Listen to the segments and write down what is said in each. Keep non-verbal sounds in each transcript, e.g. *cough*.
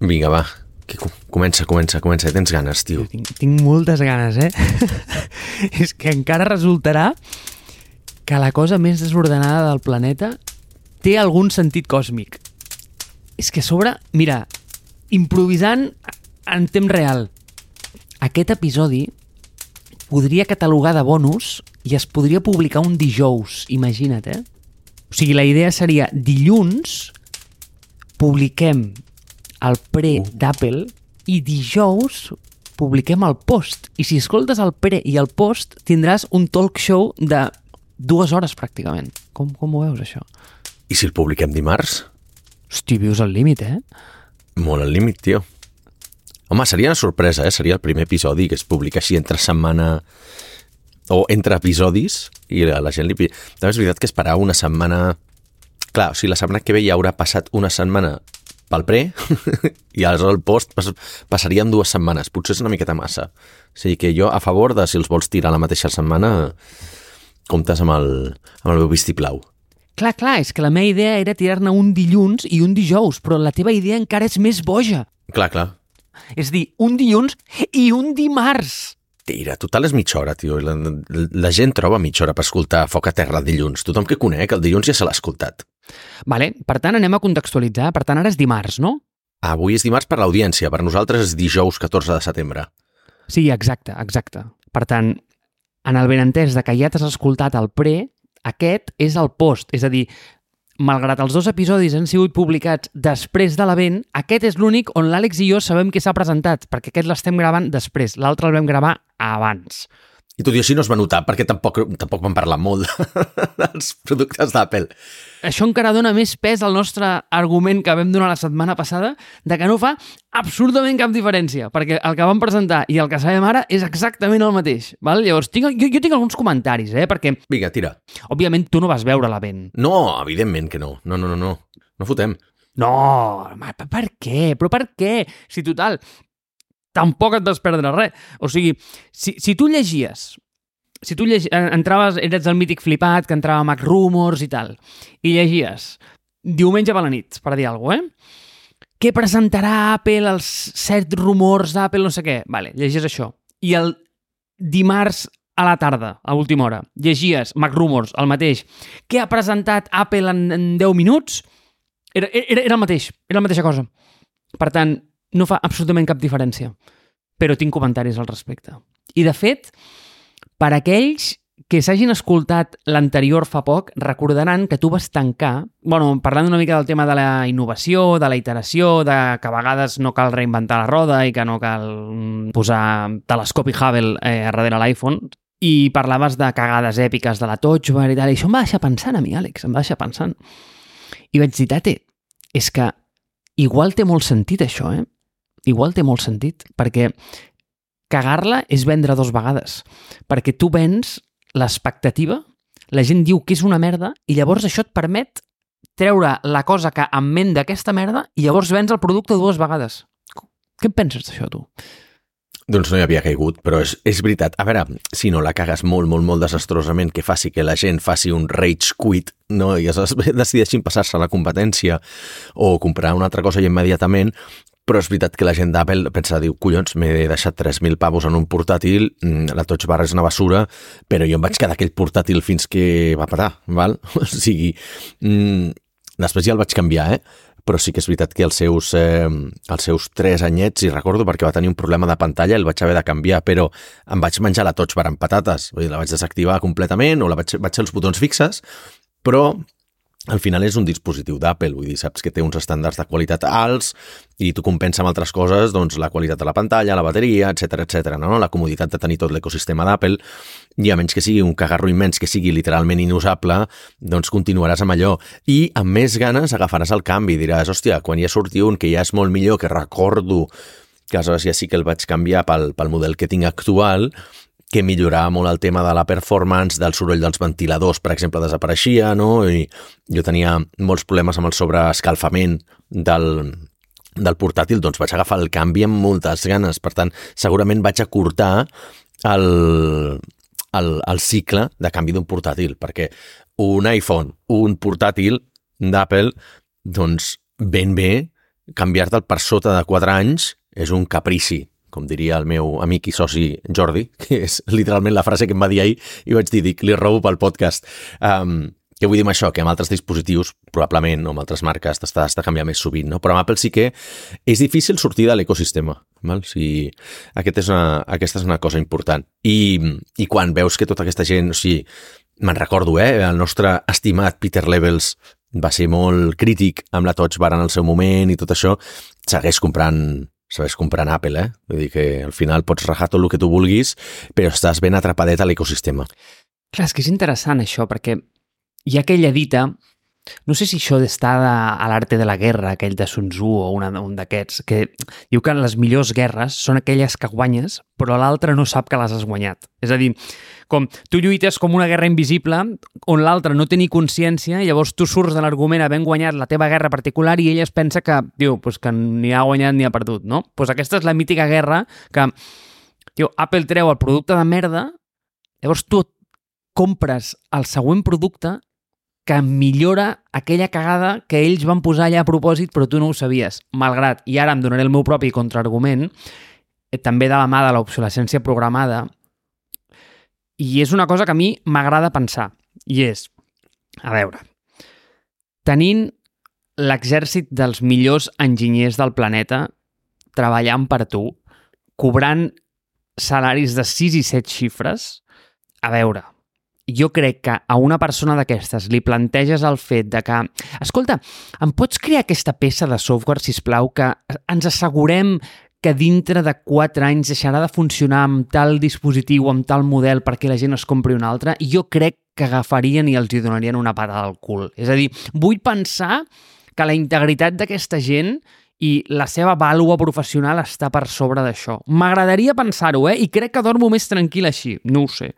Vinga, va. Que co- comença, comença, comença. Tens ganes, tio. Tinc, tinc moltes ganes, eh? *laughs* és que encara resultarà que la cosa més desordenada del planeta té algun sentit còsmic. És que a sobre, mira, improvisant en temps real, aquest episodi podria catalogar de bonus i es podria publicar un dijous, imagina't, eh? O sigui, la idea seria dilluns publiquem el pre d'Apple i dijous publiquem el post. I si escoltes el pre i el post, tindràs un talk show de dues hores pràcticament. Com, com ho veus, això? I si el publiquem dimarts? Hosti, vius al límit, eh? Molt al límit, tio. Home, seria una sorpresa, eh? Seria el primer episodi que es publica així entre setmana o entre episodis i la, la gent li... També és veritat que esperar una setmana... Clar, o sigui, la setmana que ve ja haurà passat una setmana pel pre *laughs* i aleshores el post pas, passarien dues setmanes. Potser és una miqueta massa. O sigui que jo a favor de si els vols tirar la mateixa setmana comptes amb el, amb el meu vistiplau. Clar, clar, és que la meva idea era tirar-ne un dilluns i un dijous, però la teva idea encara és més boja. Clar, clar. És dir, un dilluns i un dimarts. Tira, total és mitja hora, tio. La, la gent troba mitja hora per escoltar Foc a Terra dilluns. Tothom que conec, el dilluns ja se l'ha escoltat. Vale, per tant, anem a contextualitzar. Per tant, ara és dimarts, no? Avui és dimarts per l'audiència, per nosaltres és dijous 14 de setembre. Sí, exacte, exacte. Per tant, en el benentès de que ja t'has escoltat el pre, aquest és el post. És a dir, malgrat els dos episodis han sigut publicats després de l'event, aquest és l'únic on l'Àlex i jo sabem que s'ha presentat, perquè aquest l'estem gravant després, l'altre el vam gravar abans. I tot i així no es va notar, perquè tampoc, tampoc van parlar molt *laughs* dels productes d'Apple. Això encara dona més pes al nostre argument que vam donar la setmana passada de que no fa absolutament cap diferència, perquè el que vam presentar i el que sabem ara és exactament el mateix. Val? Llavors, tinc, jo, jo tinc alguns comentaris, eh? perquè, Vinga, tira. òbviament, tu no vas veure l'event. No, evidentment que no. No, no, no, no. No fotem. No, home, per què? Però per què? Si total, tampoc et vas perdre res. O sigui, si, si tu llegies si tu llegi, entraves, eres el mític flipat que entrava a Mac Rumors i tal, i llegies diumenge a la nit, per dir alguna cosa, eh? Què presentarà Apple, els set rumors d'Apple, no sé què. Vale, llegies això. I el dimarts a la tarda, a última hora, llegies Mac Rumors, el mateix. Què ha presentat Apple en, en 10 minuts? Era, era, era el mateix, era la mateixa cosa. Per tant, no fa absolutament cap diferència. Però tinc comentaris al respecte. I, de fet, per aquells que s'hagin escoltat l'anterior fa poc, recordaran que tu vas tancar, bueno, parlant una mica del tema de la innovació, de la iteració, de que a vegades no cal reinventar la roda i que no cal mm, posar telescopi Hubble eh, darrere l'iPhone, i parlaves de cagades èpiques de la Touch Bar i tal, i això em va deixar pensant a mi, Àlex, em va deixar pensant. I vaig dir, tate, és que igual té molt sentit això, eh? Igual té molt sentit, perquè cagar-la és vendre dos vegades. Perquè tu vens l'expectativa, la gent diu que és una merda, i llavors això et permet treure la cosa que en ment d'aquesta merda i llavors vens el producte dues vegades. Què en penses d'això, tu? Doncs no hi havia caigut, però és, és veritat. A veure, si no la cagues molt, molt, molt desastrosament, que faci que la gent faci un rage quit, no? i es decideixin passar-se a la competència o comprar una altra cosa immediatament, però és veritat que la gent d'Apple pensa, diu, collons, m'he deixat 3.000 pavos en un portàtil, mm, la Touch Bar és una basura, però jo em vaig quedar aquell portàtil fins que va patar, val? *laughs* O sigui, mm, després ja el vaig canviar, eh? però sí que és veritat que els seus, eh, els seus tres anyets, i recordo perquè va tenir un problema de pantalla, el vaig haver de canviar, però em vaig menjar la Touch Bar amb patates, vull dir, la vaig desactivar completament o la vaig, vaig els botons fixes, però al final és un dispositiu d'Apple, vull dir, saps que té uns estàndards de qualitat alts i tu compensa amb altres coses doncs, la qualitat de la pantalla, la bateria, etc etc. no? la comoditat de tenir tot l'ecosistema d'Apple i a menys que sigui un cagarro immens, que sigui literalment inusable, doncs continuaràs amb allò. I amb més ganes agafaràs el canvi, diràs, hòstia, quan ja surti un que ja és molt millor, que recordo que aleshores ja sí que el vaig canviar pel, pel model que tinc actual, que millorava molt el tema de la performance, del soroll dels ventiladors, per exemple, desapareixia, no? I jo tenia molts problemes amb el sobreescalfament del, del portàtil, doncs vaig agafar el canvi amb moltes ganes. Per tant, segurament vaig acurtar el, el, el cicle de canvi d'un portàtil, perquè un iPhone, un portàtil d'Apple, doncs ben bé canviar-te'l per sota de 4 anys és un caprici, com diria el meu amic i soci Jordi, *laughs* que és literalment la frase que em va dir ahir i vaig dir, dic, li robo pel podcast. Um, què vull dir amb això? Que amb altres dispositius, probablement, o amb altres marques, t'has de canviar més sovint, no? Però amb Apple sí que és difícil sortir de l'ecosistema. Val? O sigui, aquest és una, aquesta és una cosa important. I, I quan veus que tota aquesta gent, o sigui, me'n recordo, eh? El nostre estimat Peter Levels va ser molt crític amb la Touch Bar en el seu moment i tot això, segueix comprant segueix comprant Apple, eh? Vull dir que al final pots rajar tot el que tu vulguis, però estàs ben atrapadet a l'ecosistema. Clar, és que és interessant això, perquè hi ha aquella dita, no sé si això d'estar a l'arte de la guerra, aquell de Sun Tzu o una, un d'aquests, que diu que les millors guerres són aquelles que guanyes, però l'altre no sap que les has guanyat. És a dir, com tu lluites com una guerra invisible on l'altre no té ni consciència, llavors tu surts de l'argument havent guanyat la teva guerra particular i ell es pensa que, diu, pues que ni ha guanyat ni ha perdut, no? Pues aquesta és la mítica guerra que, diu, Apple treu el producte de merda, llavors tu compres el següent producte que millora aquella cagada que ells van posar allà a propòsit però tu no ho sabies. Malgrat, i ara em donaré el meu propi contraargument, eh, també de la mà de l'obsolescència programada, i és una cosa que a mi m'agrada pensar, i és, a veure, tenint l'exèrcit dels millors enginyers del planeta treballant per tu, cobrant salaris de 6 i 7 xifres, a veure, jo crec que a una persona d'aquestes li planteges el fet de que, escolta, em pots crear aquesta peça de software, si plau, que ens assegurem que dintre de 4 anys deixarà de funcionar amb tal dispositiu, amb tal model perquè la gent es compri un altre, jo crec que agafarien i els hi donarien una patada al cul. És a dir, vull pensar que la integritat d'aquesta gent i la seva vàlua professional està per sobre d'això. M'agradaria pensar-ho, eh? I crec que dormo més tranquil així. No ho sé.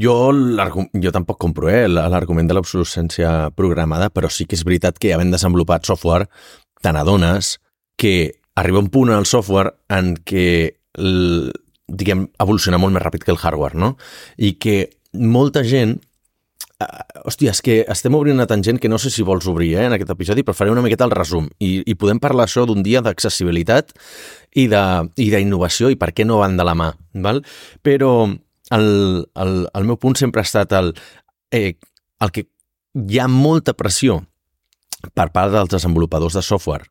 Jo, jo tampoc compro eh, l'argument de l'obsolescència programada, però sí que és veritat que havent desenvolupat software te n'adones que arriba un punt en el software en què el, diguem, evoluciona molt més ràpid que el hardware, no? I que molta gent Uh, hòstia, és que estem obrint una tangent que no sé si vols obrir eh, en aquest episodi, però faré una miqueta el resum. I, i podem parlar això d'un dia d'accessibilitat i d'innovació i, i per què no van de la mà. Val? Però el, el, el meu punt sempre ha estat el, eh, el que hi ha molta pressió per part dels desenvolupadors de software,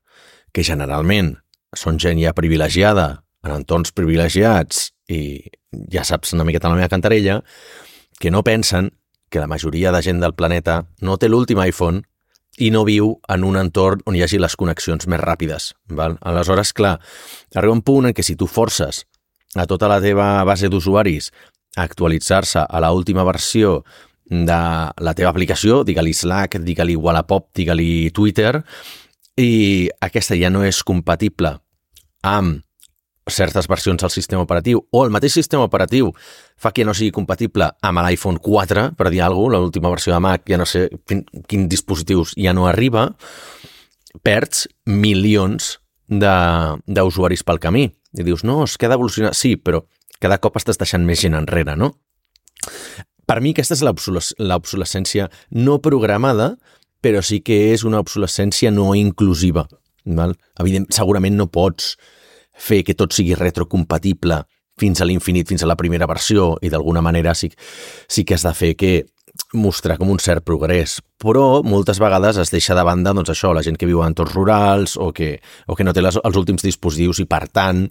que generalment són gent ja privilegiada, en entorns privilegiats, i ja saps una miqueta la meva cantarella, que no pensen que la majoria de gent del planeta no té l'últim iPhone i no viu en un entorn on hi hagi les connexions més ràpides. Val? Aleshores, clar, arriba un punt en què si tu forces a tota la teva base d'usuaris a actualitzar-se a l última versió de la teva aplicació, digue-li Slack, digue-li Wallapop, digue-li Twitter, i aquesta ja no és compatible amb certes versions del sistema operatiu o el mateix sistema operatiu fa que no sigui compatible amb l'iPhone 4, per dir alguna cosa, l'última versió de Mac, ja no sé quin, quin dispositius ja no arriba, perds milions d'usuaris pel camí. I dius, no, es queda evolucionar. Sí, però cada cop estàs deixant més gent enrere, no? Per mi aquesta és l'obsolescència no programada, però sí que és una obsolescència no inclusiva. Val? Evident, segurament no pots fer que tot sigui retrocompatible fins a l'infinit, fins a la primera versió, i d'alguna manera sí, sí que has de fer que mostrar com un cert progrés, però moltes vegades es deixa de banda doncs això, la gent que viu en entorns rurals o que, o que no té les, els últims dispositius i per tant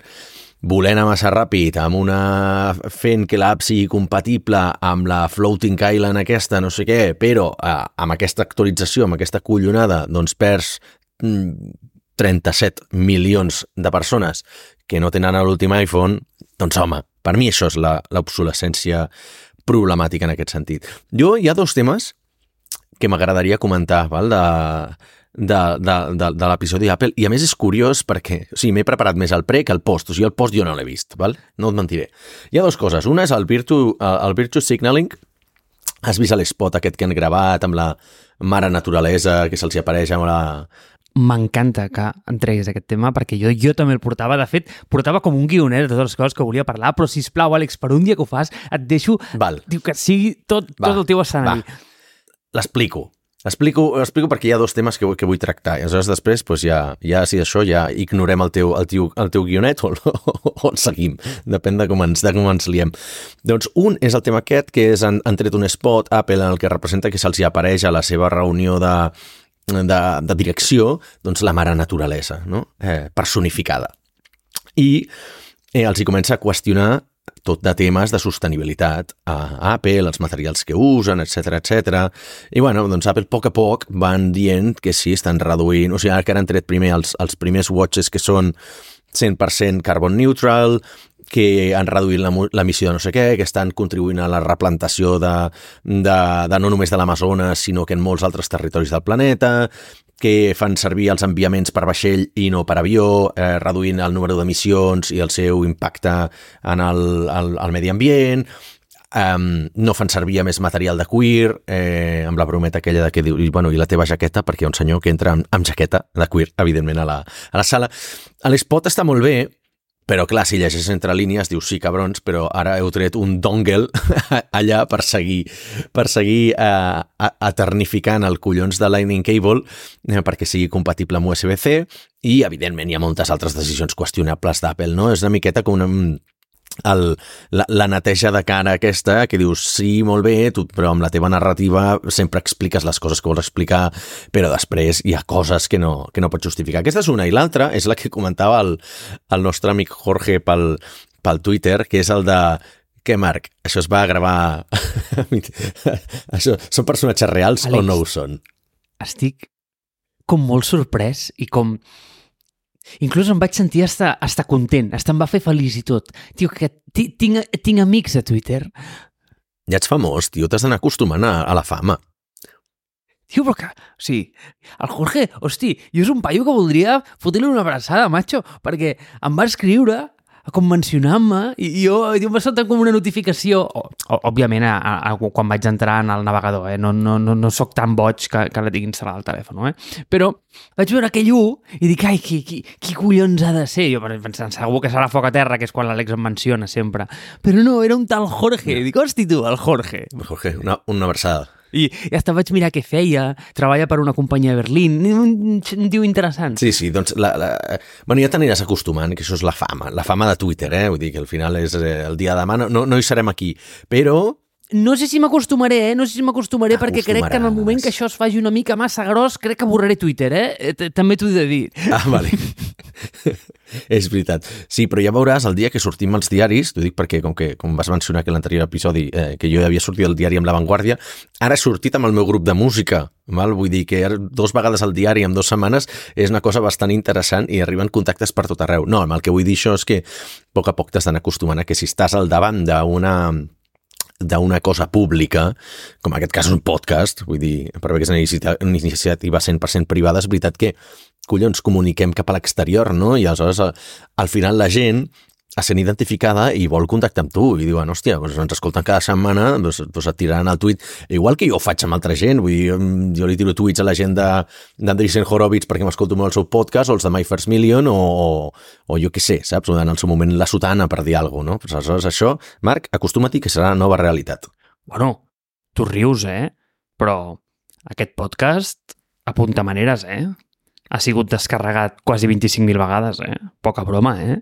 volent anar massa ràpid, amb una fent que l'app sigui compatible amb la floating island aquesta, no sé què, però eh, amb aquesta actualització, amb aquesta collonada, doncs perds 37 mm, milions de persones que no tenen l'últim iPhone, doncs home, per mi això és l'obsolescència problemàtica en aquest sentit. Jo hi ha dos temes que m'agradaria comentar, val? de de, de, de, de l'episodi d'Apple i a més és curiós perquè o sigui, m'he preparat més el pre que el post, o sigui, el post jo no l'he vist, val? no et mentiré. Hi ha dues coses, una és el Virtue, el Virtue Signaling, has vist l'espot aquest que han gravat amb la mare naturalesa que se'ls apareix amb la, m'encanta que em treguis aquest tema perquè jo, jo també el portava. De fet, portava com un guionet de totes les coses que volia parlar, però si plau, Àlex, per un dia que ho fas, et deixo Val. diu que sigui tot, va, tot el teu escenari. L'explico Explico, explico perquè hi ha dos temes que, que vull tractar. I aleshores després, doncs ja, ja si d'això ja ignorem el teu, el teu, el teu guionet o, o el seguim. Depèn de com, ens, de com ens liem. Doncs un és el tema aquest, que és han, han tret un spot Apple en el que representa que se'ls apareix a la seva reunió de, de, de direcció doncs la mare naturalesa, no? eh, personificada. I eh, els hi comença a qüestionar tot de temes de sostenibilitat a Apple, els materials que usen, etc etc. I bueno, doncs Apple a poc a poc van dient que sí, estan reduint, o sigui, ara que han tret primer els, els primers watches que són 100% carbon neutral, que han reduït l'emissió de no sé què, que estan contribuint a la replantació de, de, de no només de l'Amazones, sinó que en molts altres territoris del planeta, que fan servir els enviaments per vaixell i no per avió, eh, reduint el número d'emissions i el seu impacte en el, el, el medi ambient, um, no fan servir més material de cuir, eh, amb la brometa aquella de que diu, bueno, i la teva jaqueta, perquè hi ha un senyor que entra amb, amb jaqueta de cuir, evidentment, a la, a la sala. L'espot està molt bé, però clar, si llegeixes entre línies dius sí, cabrons, però ara heu tret un dongle *laughs* allà per seguir, per seguir eh, eternificant el collons de Lightning Cable eh, perquè sigui compatible amb USB-C i, evidentment, hi ha moltes altres decisions qüestionables d'Apple, no? És una miqueta com una, el, la, la neteja de cara aquesta que dius, sí, molt bé, tu, però amb la teva narrativa sempre expliques les coses que vols explicar, però després hi ha coses que no, que no pots justificar. Aquesta és una, i l'altra és la que comentava el, el nostre amic Jorge pel, pel Twitter, que és el de què, Marc? Això es va gravar... *laughs* Això, són personatges reals Àlex. o no ho són? Estic com molt sorprès i com... Inclús em vaig sentir hasta, hasta content, hasta em va fer feliç i tot. Tio, que ti- tinc, tinc amics a Twitter. Ja ets famós, tio, t'has d'anar acostumant a, a la fama. Tio, però que... O sigui, el Jorge, hosti, jo és un paio que voldria fotre-li una abraçada, macho, perquè em va escriure com mencionant-me i jo, jo em va saltar com una notificació o, o, òbviament a, a, quan vaig entrar en el navegador eh? no, no, no, no sóc tan boig que, que la tinc instal·lat al telèfon eh? però vaig veure aquell 1 i dic, ai, qui, qui, qui collons ha de ser? Jo pensant, segur que serà Foc a Terra, que és quan l'Àlex em menciona sempre. Però no, era un tal Jorge. Dic, hosti tu, el Jorge. Jorge, una, una abraçada. I, I hasta vaig mirar què feia, treballa per una companyia de Berlín, un, un tio interessant. Sí, sí, doncs la, la... Bueno, ja t'aniràs acostumant, que això és la fama, la fama de Twitter, eh? Vull dir que al final és eh, el dia de demà, no, no hi serem aquí, però No sé si m'acostumaré, eh? No sé si m'acostumaré perquè crec que en el moment que això es faci una mica massa gros, crec que borraré Twitter, eh? Eh, També t'ho he de dir. Ah, vale. *laughs* és veritat. Sí, però ja veuràs el dia que sortim als diaris, t'ho dic perquè, com que com vas mencionar que l'anterior episodi, eh, que jo havia sortit al diari amb La Vanguardia, ara he sortit amb el meu grup de música, val? vull dir que dos vegades al diari en dues setmanes és una cosa bastant interessant i arriben contactes per tot arreu. No, el que vull dir això és que a poc a poc t'has d'anar acostumant a que si estàs al davant d'una d'una cosa pública, com en aquest cas un podcast, vull dir, per bé que és una iniciativa, una iniciativa 100% privada, és veritat que, collons, comuniquem cap a l'exterior, no? I aleshores, al, al final, la gent sent identificada i vol contactar amb tu i diuen, hòstia, doncs ens escolten cada setmana doncs, doncs et tiraran el tuit igual que jo ho faig amb altra gent, vull dir, mm, jo li tiro tuits a la gent d'Andreessen Horowitz perquè m'escolto molt el seu podcast o els de My First Million o, o, o jo què sé, saps? O en el seu moment la sotana per dir alguna cosa, no? Pues aleshores això, Marc, acostuma't que serà la nova realitat. Bueno, tu rius, eh? Però aquest podcast apunta maneres, eh? Ha sigut descarregat quasi 25.000 vegades, eh? Poca broma, eh?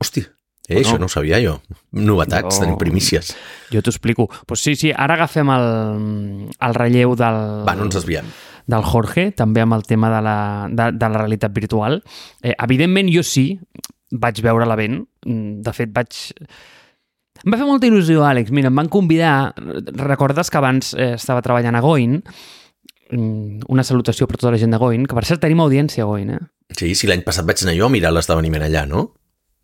Hòstia, eh, Bueno. això no ho sabia jo. Novetats, Jo- tenim primícies. Jo t'ho explico. Pues sí, sí, ara agafem el, el relleu del, Va, no ens desviem. del Jorge, també amb el tema de la, de, de la realitat virtual. Eh, evidentment, jo sí, vaig veure l'event. Mm, De fet, vaig... Em va fer molta il·lusió, Àlex. Mira, em van convidar... Recordes que abans eh, estava treballant a Goin? Mm, Una salutació per tota la gent de Goin, que per cert tenim audiència a Goin, eh? Sí, sí, l'any passat vaig anar jo a mirar l'esdeveniment allà, no?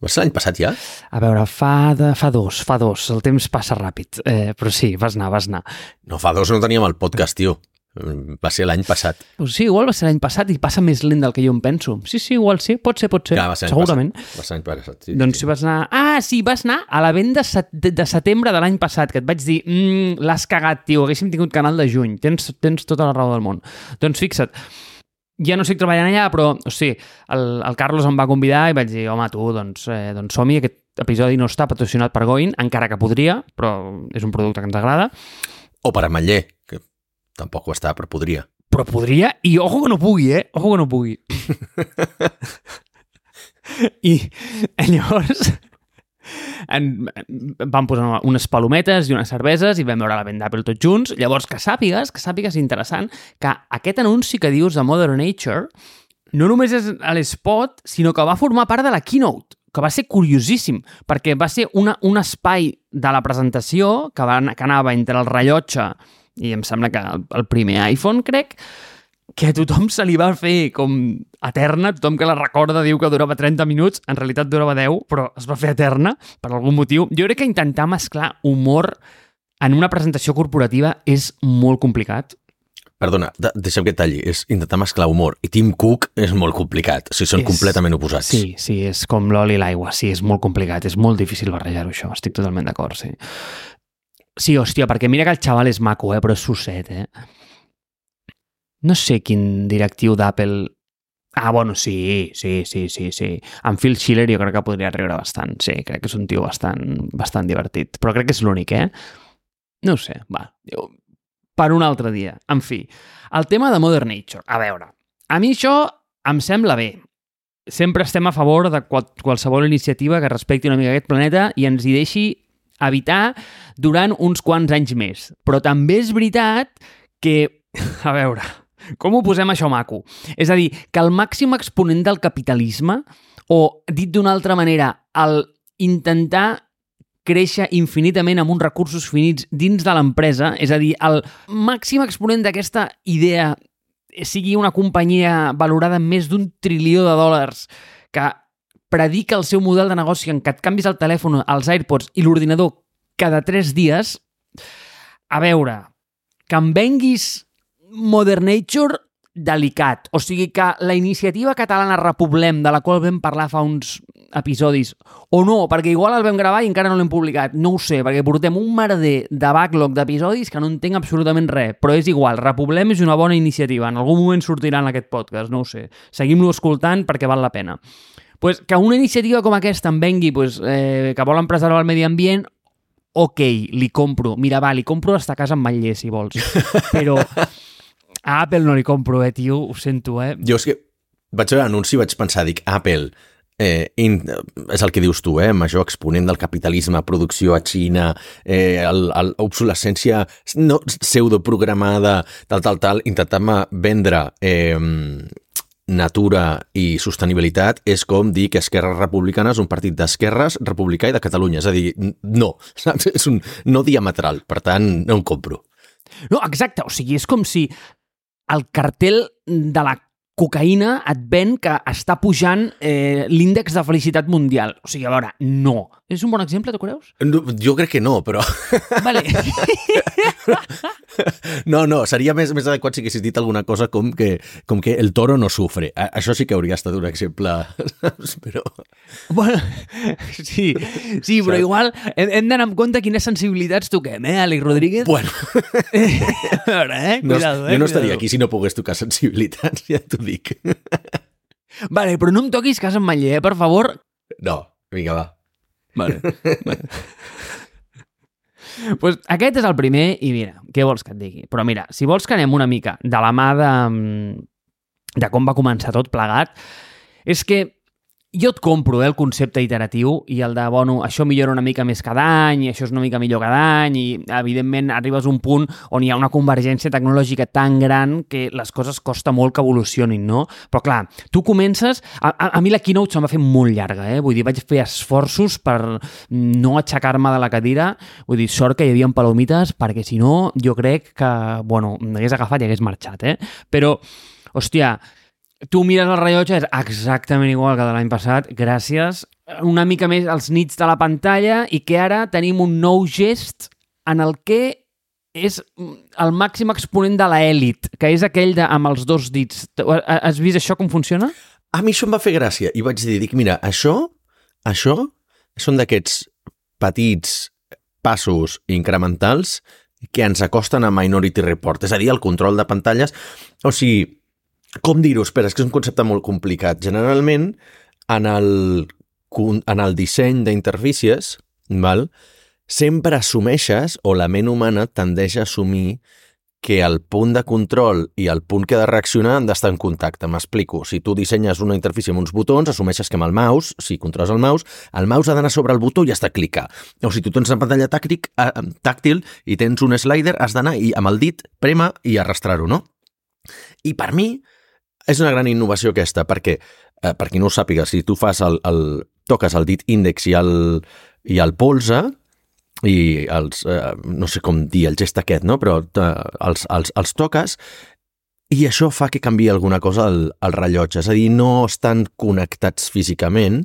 Va ser l'any passat ja? A veure, fa, de, fa dos, fa dos. El temps passa ràpid. Eh, però sí, vas anar, vas anar. No, fa dos no teníem el podcast, tio. Mm, Va ser l'any passat. Pues sí, igual va ser l'any passat i passa més lent del que jo em penso. Sí, sí, igual sí, pot ser, pot ser. Clar, va ser Segurament. Passat. Va ser l'any passat, sí. Doncs sí. si vas anar... Ah, sí, vas anar a la venda set... de setembre de l'any passat, que et vaig dir mm, l'has cagat, tio, haguéssim tingut canal de juny. Tens, tens tota la raó del món. Doncs fixa't, ja no estic treballant allà, però, o sigui, el, el Carlos em va convidar i vaig dir, home, tu, doncs, eh, doncs som-hi, aquest episodi no està patrocinat per Goin, encara que podria, però és un producte que ens agrada. O per Ametller, que tampoc ho està, però podria. Però podria, i ojo que no pugui, eh? Ojo que no pugui. *laughs* I llavors en, vam posar unes palometes i unes cerveses i vam veure la venda d'Apple tots junts. Llavors, que sàpigues, que sàpigues interessant, que aquest anunci que dius de Modern Nature no només és a l'espot, sinó que va formar part de la keynote, que va ser curiosíssim, perquè va ser una, un espai de la presentació que, va, que anava entre el rellotge i em sembla que el, el primer iPhone, crec, que a tothom se li va fer com eterna, tothom que la recorda diu que durava 30 minuts, en realitat durava 10, però es va fer eterna per algun motiu. Jo crec que intentar mesclar humor en una presentació corporativa és molt complicat. Perdona, de deixa'm que et talli. És intentar mesclar humor i Tim Cook és molt complicat. O sigui, són És- completament oposats. Sí, sí, és com l'oli i l'aigua. Sí, és molt complicat, és molt difícil barrejar-ho, això. Estic totalment d'acord, sí. Sí, hòstia, perquè mira que el xaval és maco, eh, però és susset, eh? No sé quin directiu d'Apple... Ah, bueno, sí, sí, sí, sí, sí. En Phil Schiller jo crec que podria riure bastant. Sí, crec que és un tio bastant, bastant divertit. Però crec que és l'únic, eh? No sé, va. Jo- Per un altre dia. En fi, el tema de Modern Nature. A veure, a mi això em sembla bé sempre estem a favor de qual, qualsevol iniciativa que respecti una mica aquest planeta i ens hi deixi habitar durant uns quants anys més. Però també és veritat que, *laughs* a veure, com ho posem això maco? És a dir, que el màxim exponent del capitalisme, o dit d'una altra manera, el intentar créixer infinitament amb uns recursos finits dins de l'empresa, és a dir, el màxim exponent d'aquesta idea sigui una companyia valorada en més d'un trilió de dòlars que predica el seu model de negoci en què et canvis el telèfon, els AirPods i l'ordinador cada tres dies, a veure, que em venguis Modern Nature delicat. O sigui que la iniciativa catalana Repoblem, de la qual vam parlar fa uns episodis, o no, perquè igual el vam gravar i encara no l'hem publicat, no ho sé, perquè portem un merder de backlog d'episodis que no entenc absolutament res, però és igual, Repoblem és una bona iniciativa, en algun moment sortirà en aquest podcast, no ho sé. Seguim-lo escoltant perquè val la pena. Pues que una iniciativa com aquesta em vengui pues, eh, que volen preservar el medi ambient, ok, li compro. Mira, va, li compro hasta casa amb Manllé, si vols. *laughs* Però a Apple no li compro, eh, tio, ho sento, eh? Jo és que vaig veure l'anunci i vaig pensar, dic, Apple, eh, in, és el que dius tu, eh, major exponent del capitalisme, producció a Xina, eh, el, el, obsolescència no, pseudoprogramada, tal, tal, tal, intentant-me vendre eh, natura i sostenibilitat és com dir que Esquerra Republicana és un partit d'esquerres, republicà i de Catalunya. És a dir, no, *laughs* saps? És un no diametral, per tant, no em compro. No, exacte, o sigui, és com si el cartel de la cocaïna et ven que està pujant eh, l'índex de felicitat mundial. O sigui, a veure, no. És un bon exemple, tu creus? No, jo crec que no, però... Vale. *laughs* No, no, seria més, més adequat si haguessis dit alguna cosa com que, com que el toro no sufre. A, això sí que hauria estat un exemple, saps? *laughs* Però... bueno, sí, sí, però Saps? igual hem, hem d'anar amb compte quines sensibilitats toquem, eh, Àlex Rodríguez? Bueno, *laughs* A veure, eh? no, Cuidado, eh? jo no estaria aquí si no pogués tocar sensibilitats, ja t'ho dic. Vale, però no em toquis casa amb Manllé, eh, per favor. No, vinga, va. Vale. vale. pues aquest és el primer i mira, què vols que et digui? Però mira, si vols que anem una mica de la mà de, mm, de com va començar tot plegat, és que jo et compro eh, el concepte iteratiu i el de, bueno, això millora una mica més cada any i això és una mica millor cada any i, evidentment, arribes a un punt on hi ha una convergència tecnològica tan gran que les coses costa molt que evolucionin, no? Però, clar, tu comences... A, a, a mi la keynote se'm va fer molt llarga, eh? Vull dir, vaig fer esforços per no aixecar-me de la cadira. Vull dir, sort que hi havia palomites, perquè si no, jo crec que, bueno, m'hagués agafat i hagués marxat, eh? Però, hòstia, tu mires el rellotge, és exactament igual que de l'any passat, gràcies. Una mica més als nits de la pantalla i que ara tenim un nou gest en el que és el màxim exponent de l'elit, que és aquell de, amb els dos dits. Has vist això com funciona? A mi això em va fer gràcia i vaig dir, dic, mira, això, això són d'aquests petits passos incrementals que ens acosten a Minority Report, és a dir, el control de pantalles. O sigui, com dir-ho? Espera, és que és un concepte molt complicat. Generalment, en el, en el disseny d'interfícies, val? sempre assumeixes, o la ment humana tendeix a assumir que el punt de control i el punt que ha de reaccionar han d'estar en contacte. M'explico. Si tu dissenyes una interfície amb uns botons, assumeixes que amb el mouse, si controles el mouse, el mouse ha d'anar sobre el botó i has de clicar. O si tu tens una pantalla tàctic, eh, tàctil i tens un slider, has d'anar i amb el dit prema i arrastrar-ho, no? I per mi és una gran innovació aquesta, perquè, eh, per qui no ho sàpiga, si tu fas el, el, toques el dit índex i el, i el polze, i els, eh, no sé com dir el gest aquest, no? però eh, els, els, els toques i això fa que canvi alguna cosa al, al rellotge. És a dir, no estan connectats físicament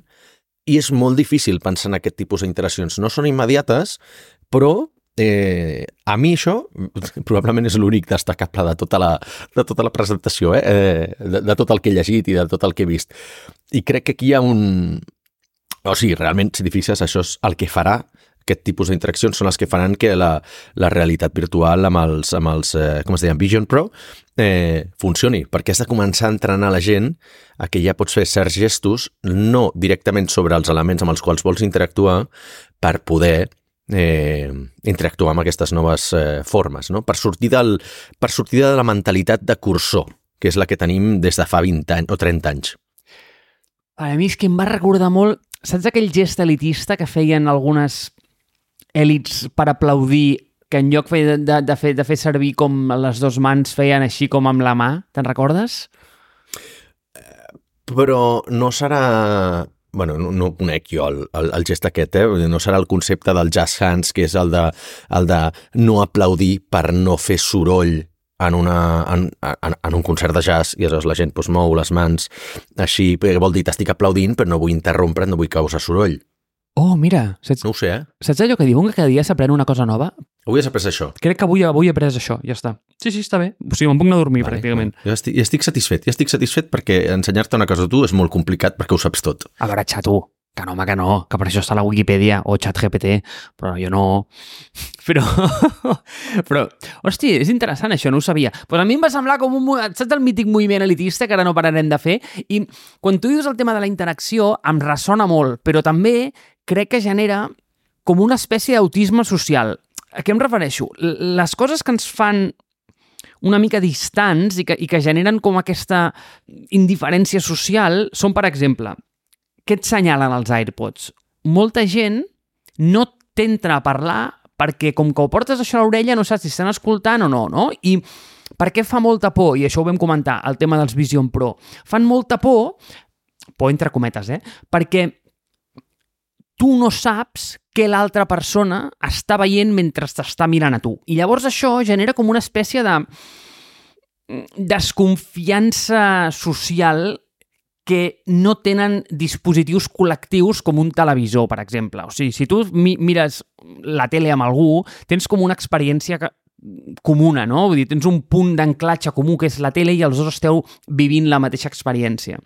i és molt difícil pensar en aquest tipus d'interaccions. No són immediates, però eh, a mi això probablement és l'únic destacable de tota la, de tota la presentació, eh? eh de, de tot el que he llegit i de tot el que he vist. I crec que aquí hi ha un... O sigui, realment, si t'hi fixes, això és el que farà aquest tipus d'interaccions són les que faran que la, la realitat virtual amb els, amb els eh, com es deien, Vision Pro eh, funcioni, perquè has de començar a entrenar la gent a que ja pots fer certs gestos, no directament sobre els elements amb els quals vols interactuar, per poder eh, interactuar amb aquestes noves eh, formes, no? per, sortir del, per sortir de la mentalitat de cursor, que és la que tenim des de fa 20 anys o 30 anys. A mi és que em va recordar molt... Saps aquell gest elitista que feien algunes èlits per aplaudir que en lloc de, de, de, fer, de fer servir com les dues mans feien així com amb la mà, te'n recordes? Però no serà... bueno, no, no conec jo el, el, el gest aquest, eh? no serà el concepte del jazz hands, que és el de, el de no aplaudir per no fer soroll en, una, en, en, en un concert de jazz i aleshores la gent pues, mou les mans així, vol dir t'estic aplaudint però no vull interrompre, no vull causar soroll. Oh, mira, saps, No ho sé, eh? saps allò que diuen que cada dia s'aprèn una cosa nova? Avui has après això. Crec que avui, avui he après això, ja està. Sí, sí, està bé. O sigui, me'n puc anar a dormir, vale. pràcticament. Jo estic, jo estic satisfet, jo estic satisfet perquè ensenyar-te una cosa a tu és molt complicat perquè ho saps tot. A veure, xato, que no, home, que no, que per això està la Wikipedia o ChatGPT, però jo no... *laughs* Però, *laughs* però, hosti, és interessant això, no ho sabia. Pues a mi em va semblar com un... Saps el mític moviment elitista que ara no pararem de fer? I quan tu dius el tema de la interacció, em ressona molt, però també crec que genera com una espècie d'autisme social. A què em refereixo? Les coses que ens fan una mica distants i que, i que generen com aquesta indiferència social són, per exemple, què et senyalen els AirPods? Molta gent no t'entra a parlar perquè com que ho portes això a l'orella no saps si estan escoltant o no, no? I per què fa molta por? I això ho vam comentar, el tema dels Vision Pro. Fan molta por, por entre cometes, eh? Perquè tu no saps què l'altra persona està veient mentre t'està mirant a tu. I llavors això genera com una espècie de desconfiança social que no tenen dispositius col·lectius com un televisor, per exemple. O sigui, si tu mi mires la tele amb algú, tens com una experiència que comuna, no? Vull dir, tens un punt d'anclatge comú que és la tele i els dos esteu vivint la mateixa experiència.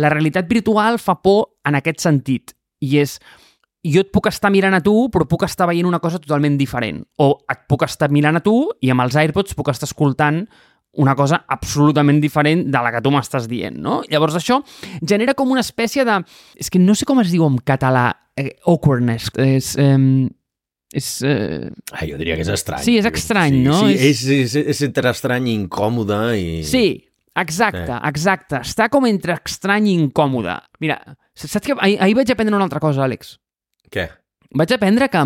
La realitat virtual fa por en aquest sentit i és jo et puc estar mirant a tu, però puc estar veient una cosa totalment diferent. O et puc estar mirant a tu i amb els AirPods puc estar escoltant una cosa absolutament diferent de la que tu m'estàs dient, no? Llavors això genera com una espècie de... És que no sé com es diu en català, eh, awkwardness, és... Eh, és... Eh... Ah, jo diria que és estrany. Sí, és estrany, sí, no? Sí, és, és, és, és entre estrany i incòmode i... Sí, exacte, eh. exacte. Està com entre estrany i incòmode. Mira, saps que ahir, ahir vaig aprendre una altra cosa, Àlex. Què? Vaig aprendre que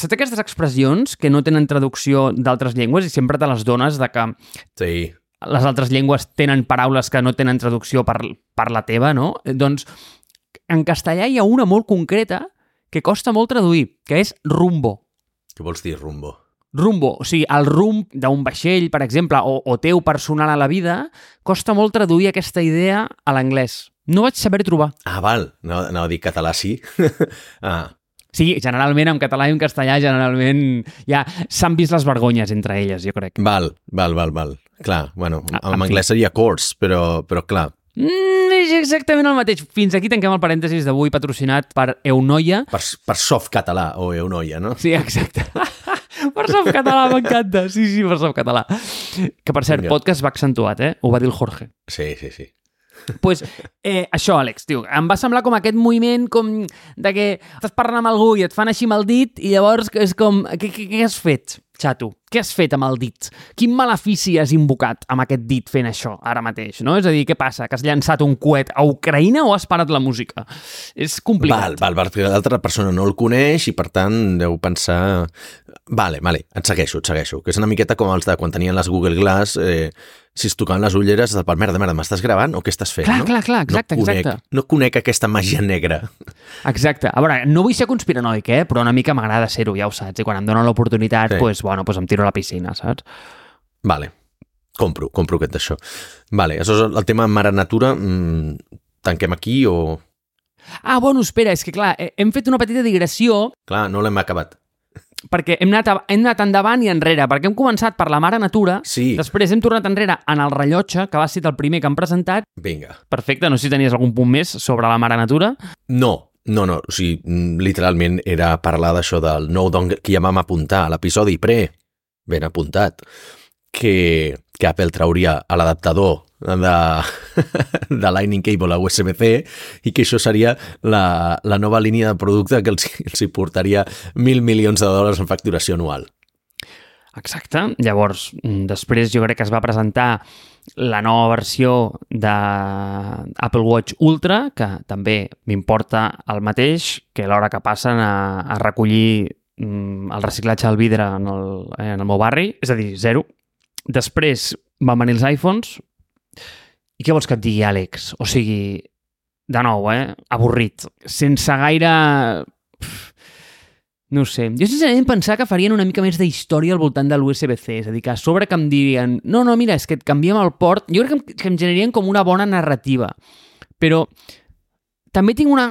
saps aquestes expressions que no tenen traducció d'altres llengües i sempre te les dones de que sí. les altres llengües tenen paraules que no tenen traducció per, per la teva, no? Doncs en castellà hi ha una molt concreta que costa molt traduir, que és rumbo. Què vols dir, rumbo? Rumbo, o sigui, el rumb d'un vaixell, per exemple, o, o teu personal a la vida, costa molt traduir aquesta idea a l'anglès. No vaig saber trobar. Ah, val. No, no dir català sí. *laughs* ah. Sí, generalment en català i en castellà generalment ja s'han vist les vergonyes entre elles, jo crec. Val, val, val, val. Clar, bueno, ah, en, en anglès seria course, però, però clar. Mm, és exactament el mateix. Fins aquí tanquem el parèntesis d'avui patrocinat per Eunoia. Per, per soft català o Eunoia, no? Sí, exacte. *laughs* per soft català, m'encanta. Sí, sí, per soft català. Que, per cert, Vinga. podcast va accentuat, eh? Ho va dir el Jorge. Sí, sí, sí. Pues, eh, això, Àlex, tio, em va semblar com aquest moviment com de que estàs parlant amb algú i et fan així amb el dit i llavors és com, què, què, què has fet, xato? Què has fet amb el dit? Quin malefici has invocat amb aquest dit fent això ara mateix, no? És a dir, què passa? Que has llançat un coet a Ucraïna o has parat la música? És complicat. Val, val, perquè l'altra persona no el coneix i per tant deu pensar... Vale, vale, et segueixo, et segueixo. Que és una miqueta com els de quan tenien les Google Glass, eh, si es tocaven les ulleres, de, merda, merda, m'estàs gravant o què estàs fent? Clar, no? clar, clar, exacte, no conec, exacte. No conec aquesta màgia negra. Exacte. A veure, no vull ser conspiranoic, eh? però una mica m'agrada ser-ho, ja ho saps. I quan em donen l'oportunitat, Sí. pues, bueno, pues em tiro a la piscina, saps? Vale, compro, compro aquest d'això. Vale, això és el tema mare natura. Mm, tanquem aquí o... Ah, bueno, espera, és que clar, hem fet una petita digressió Clar, no l'hem acabat. Perquè hem anat, a- hem anat endavant i enrere, perquè hem començat per la mare natura, Sí, després hem tornat enrere en el rellotge, que va ser el primer que hem presentat. vinga. Perfecte, no sé si tenies algun punt més sobre la mare natura. No, no, no, o sigui, mm, literalment era parlar d'això del no dongle que ja vam apuntar a l'episodi pre, ben apuntat, que, que Apple trauria a l'adaptador de, de Lightning Cable a USB-C i que això seria la, la nova línia de producte que els, els hi portaria mil milions de dòlars en facturació anual. Exacte. Llavors, després jo crec que es va presentar la nova versió de Apple Watch Ultra, que també m'importa el mateix que l'hora que passen a, a recollir mm, el reciclatge del vidre en el, en el meu barri, és a dir, zero. Després van venir els iPhones, i què vols que et digui, Àlex? O sigui, de nou, eh? Avorrit. Sense gaire... No sé. Jo sincerament pensava que farien una mica més de història al voltant de l'USB-C, és a dir, que a sobre que em dirien no, no, mira, és que et canviem el port, jo crec que em, que em generarien com una bona narrativa. Però també tinc una,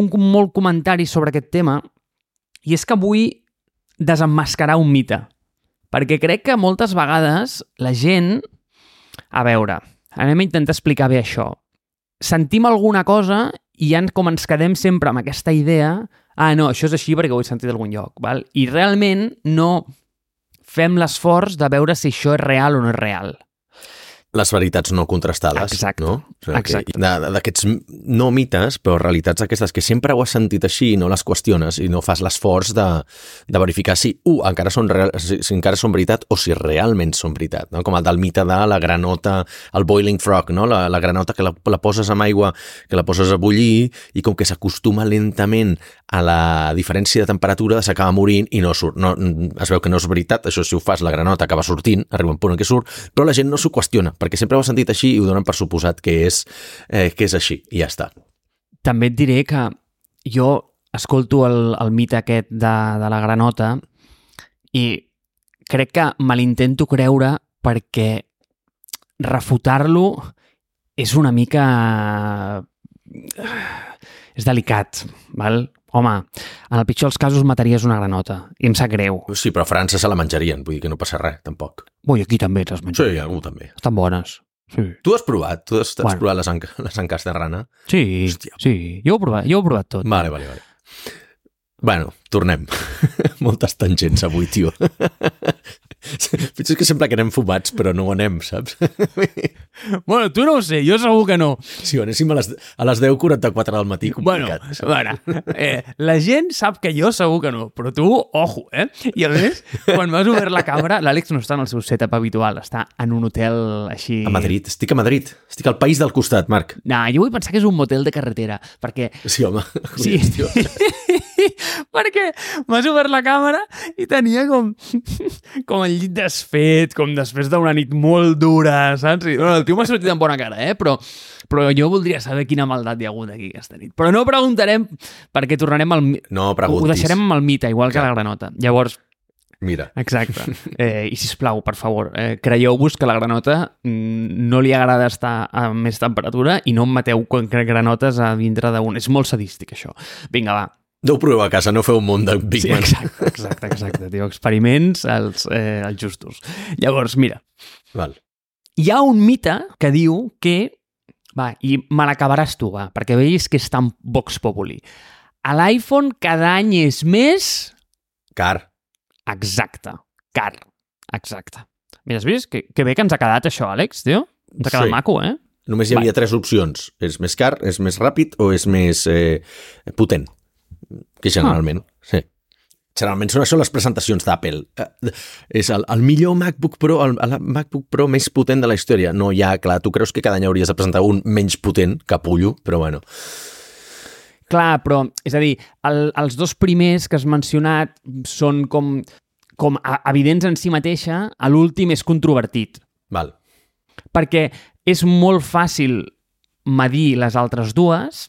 un molt comentari sobre aquest tema i és que vull desemmascarar un mite. Perquè crec que moltes vegades la gent... A veure, anem a intentar explicar bé això. Sentim alguna cosa i ja com ens quedem sempre amb aquesta idea ah, no, això és així perquè ho he sentit d'algun lloc, val? i realment no fem l'esforç de veure si això és real o no és real. Les veritats no contrastades, Exacte, no? O sigui, exacte. D'aquests no mites, però realitats aquestes que sempre ho has sentit així i no les qüestiones i no fas l'esforç de, de verificar si, uh, encara són, real, si, si encara són veritat o si realment són veritat, no? com el del mite de la granota, el boiling frog, no? la, la granota que la, la poses amb aigua, que la poses a bullir i com que s'acostuma lentament a la diferència de temperatura s'acaba morint i no surt. No, es veu que no és veritat, això si ho fas la granota acaba sortint, arriba un punt en què surt, però la gent no s'ho qüestiona, perquè sempre ho ha sentit així i ho donen per suposat que és, eh, que és així, i ja està. També et diré que jo escolto el, el mite aquest de, de la granota i crec que me l'intento creure perquè refutar-lo és una mica... és delicat, val? Home, en el pitjor dels casos mataries una granota i em sap greu. Sí, però a França se la menjarien, vull dir que no passa res, tampoc. Ui, aquí també les menjo. Sí, algú també. Estan bones. Sí. Tu has provat? Tu has, has Bueno. provat les, les anques de rana? Sí, Hòstia. sí. Jo ho he provat, jo ho he provat tot. Vale, vale, vale. Bueno, tornem. *laughs* Moltes tangents avui, tio. *laughs* *laughs* Potser és que sempre que anem fumats, però no ho anem, saps? *laughs* Bueno, tu no ho sé, jo segur que no. Si ho anéssim a les, a les 10.44 del matí, Bueno, complicat. bueno eh, la gent sap que jo segur que no, però tu, ojo, eh? I a més, quan m'has obert la càmera, l'Àlex no està en el seu setup habitual, està en un hotel així... A Madrid, estic a Madrid. Estic al país del costat, Marc. Nah, jo vull pensar que és un motel de carretera, perquè... Sí, home. *laughs* Sí. Perquè m'has obert la càmera i tenia com, com el llit desfet, com després d'una nit molt dura, saps? I, bueno, el tio m'ha sortit amb bona cara, eh? Però, però jo voldria saber quina maldat hi ha hagut aquí aquesta nit. Però no preguntarem perquè tornarem al... No Ho preguntis. deixarem amb el mite, igual que Clar. la granota. Llavors, Mira, exacte. *laughs* Eh, I, sisplau, per favor, eh, creieu-vos que la granota mm, no li agrada estar a més temperatura i no em mateu granotes a dintre d'un... És molt sadístic, això. Vinga, va. Ho proveu a casa, no feu un munt de Big Sí, Man. exacte, exacte, exacte, tio. Experiments els, eh, els justos. Llavors, mira, Val. hi ha un mite que diu que... Va, i me l'acabaràs tu, va, perquè veus que és tan Vox Populi. A l'iPhone cada any és més... Car. Exacte. Car. Exacte. Mira, has vist? Que, que bé que ens ha quedat això, Àlex, tio. Ens ha quedat Sí. maco, eh? Només hi havia tres opcions. És més car, és més ràpid o és més eh, potent? Que generalment, ah. sí. Generalment són això les presentacions d'Apple. Eh, és el, el millor MacBook Pro, el, el MacBook Pro més potent de la història. No, ja, clar, tu creus que cada any hauries de presentar un menys potent, capullo, però bueno. Clar, però, és a dir, el, els dos primers que has mencionat són com, com evidents en si mateixa, l'últim és controvertit. Val. Perquè és molt fàcil medir les altres dues,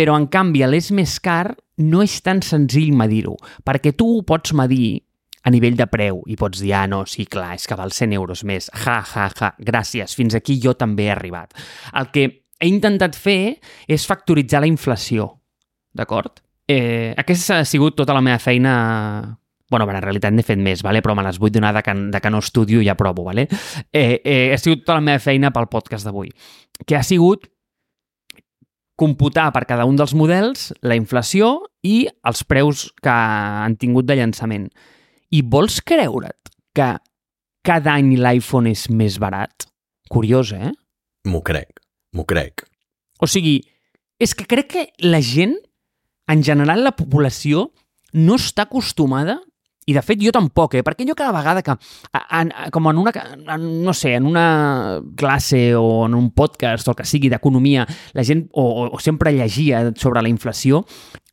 però en canvi l'és més car no és tan senzill medir-ho, perquè tu ho pots medir a nivell de preu i pots dir, ah, no, sí, clar, és que val 100 euros més, ja, ja, ja, gràcies, fins aquí jo també he arribat. El que he intentat fer és factoritzar la inflació, d'acord? Eh, aquesta ha sigut tota la meva feina bueno, en realitat n'he fet més, vale? però me les vull donar de que, de que no estudio i ja provo. Vale? Eh, eh, ha sigut tota la meva feina pel podcast d'avui, que ha sigut computar per cada un dels models la inflació i els preus que han tingut de llançament. I vols creure't que cada any l'iPhone és més barat? Curiós, eh? M'ho crec, m'ho crec. O sigui, és que crec que la gent, en general la població, no està acostumada i de fet jo tampoc, eh? perquè jo cada vegada que, en, com en una, en, no sé, en una classe o en un podcast o el que sigui d'economia, la gent o, o sempre llegia sobre la inflació,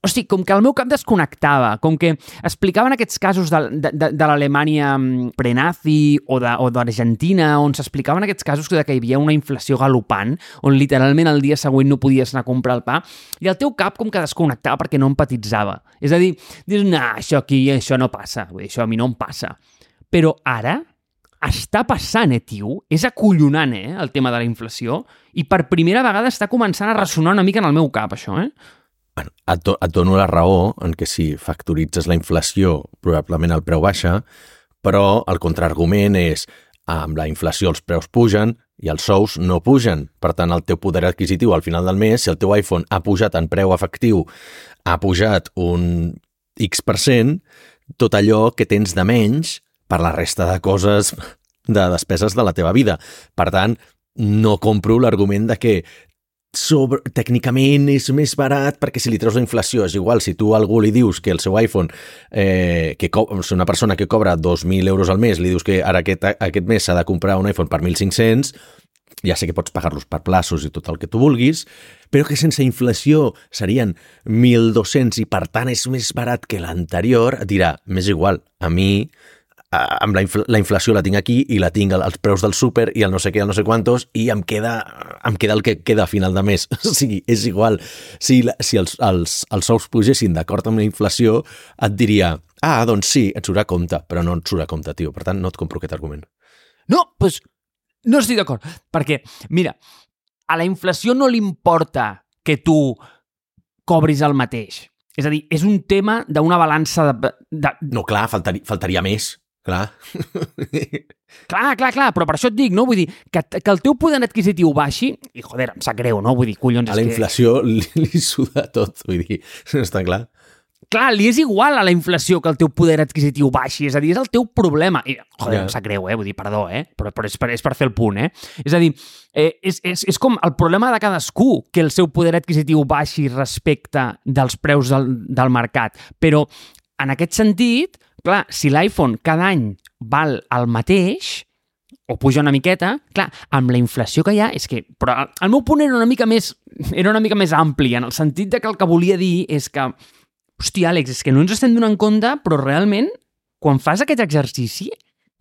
o sigui, com que el meu cap desconnectava, com que explicaven aquests casos de, de, de, de l'Alemanya mm, prenazi o d'Argentina, on s'explicaven aquests casos de que hi havia una inflació galopant, on literalment el dia següent no podies anar a comprar el pa, i el teu cap com que desconnectava perquè no empatitzava. És a dir, dius, no, això aquí, això no passa, vull dir, això a mi no em passa. Però ara està passant, eh, tio? És acollonant, eh, el tema de la inflació, i per primera vegada està començant a ressonar una mica en el meu cap, això, eh? Bueno, et, do, et dono la raó en que si factoritzes la inflació probablement el preu baixa, però el contraargument és amb la inflació els preus pugen i els sous no pugen. Per tant, el teu poder adquisitiu al final del mes, si el teu iPhone ha pujat en preu efectiu, ha pujat un X%, tot allò que tens de menys per la resta de coses de despeses de la teva vida. Per tant, no compro l'argument de que sobre, tècnicament és més barat perquè si li treus la inflació és igual, si tu a algú li dius que el seu iPhone, eh, que és una persona que cobra 2.000 euros al mes, li dius que ara aquest, aquest mes s'ha de comprar un iPhone per 1.500, ja sé que pots pagar-los per plaços i tot el que tu vulguis, però que sense inflació serien 1.200 i per tant és més barat que l'anterior, dirà, m'és igual, a mi amb la, infl la inflació la tinc aquí i la tinc als preus del súper i el no sé què, el no sé quantos, i em queda, em queda el que queda a final de mes. *laughs* O sigui, és igual. Si, la, si els, els, els sous pugessin d'acord amb la inflació, et diria, ah, doncs sí, et surt a compte, però no et surt a compte, tio. Per tant, no et compro aquest argument. No, doncs pues, no estic d'acord, perquè, mira, a la inflació no li importa que tu cobris el mateix. És a dir, és un tema d'una balança de, de... No, clar, faltaria, faltaria més. Clar. clar, clar, clar, però per això et dic, no? Vull dir, que, que el teu poder adquisitiu baixi, i joder, em sap greu, no? Vull dir, collons... A la inflació que... *laughs* li, li suda tot, vull dir, *laughs* està clar. Clar, li és igual a la inflació que el teu poder adquisitiu baixi, és a dir, és el teu problema. I, joder, ja. em sap greu, eh? Vull dir, perdó, eh? Però, però és, per, és per fer el punt, eh? És a dir, eh, és, és, és com el problema de cadascú que el seu poder adquisitiu baixi respecte dels preus del, del mercat. Però, en aquest sentit, clar, si l'iPhone cada any val el mateix, o puja una miqueta, clar, amb la inflació que hi ha, és que... Però el meu punt era una mica més, era una mica més ampli, en el sentit de que el que volia dir és que, hòstia, Àlex, és que no ens estem donant compte, però realment, quan fas aquest exercici,